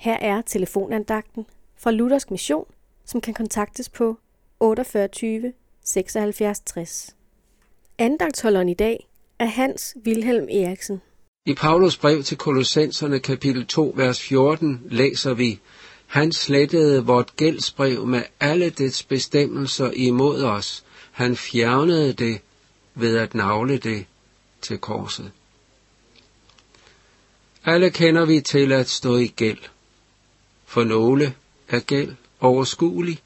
Her er telefonandagten fra Luthersk Mission, som kan kontaktes på 48 76 60. Andagtholderen i dag er Hans Wilhelm Eriksen. I Paulus brev til Kolossenserne kapitel 2, vers 14 læser vi, Han slettede vort gældsbrev med alle dets bestemmelser imod os. Han fjernede det ved at navle det til korset. Alle kender vi til at stå i gæld. For nogle er gæld overskuelig,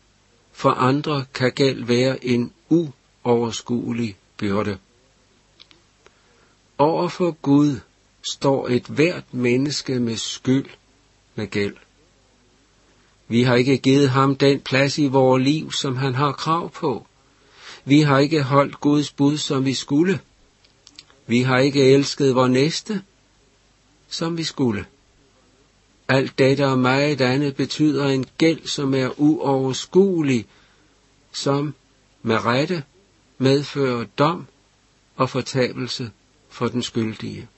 for andre kan gæld være en uoverskuelig byrde. Over for Gud står et hvert menneske med skyld med gæld. Vi har ikke givet ham den plads i vores liv, som han har krav på. Vi har ikke holdt Guds bud, som vi skulle. Vi har ikke elsket vor næste, som vi skulle. Alt dette og meget andet betyder en gæld, som er uoverskuelig, som med rette medfører dom og fortabelse for den skyldige.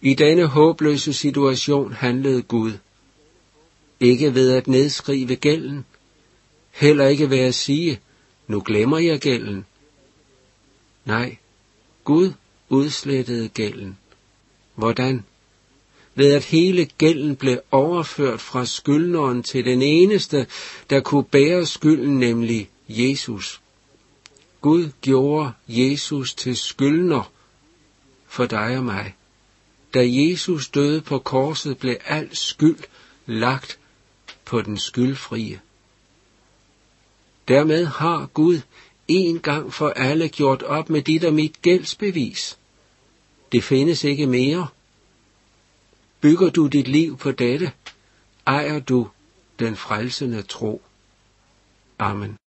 I denne håbløse situation handlede Gud. Ikke ved at nedskrive gælden, heller ikke ved at sige, nu glemmer jeg gælden. Nej, Gud udslettede gælden. Hvordan? Ved at hele gælden blev overført fra skyldneren til den eneste, der kunne bære skylden, nemlig Jesus. Gud gjorde Jesus til skyldner for dig og mig. Da Jesus døde på korset, blev al skyld lagt på den skyldfrie. Dermed har Gud en gang for alle gjort op med dit og mit gældsbevis. Det findes ikke mere. Bygger du dit liv på dette, ejer du den frelsende tro. Amen.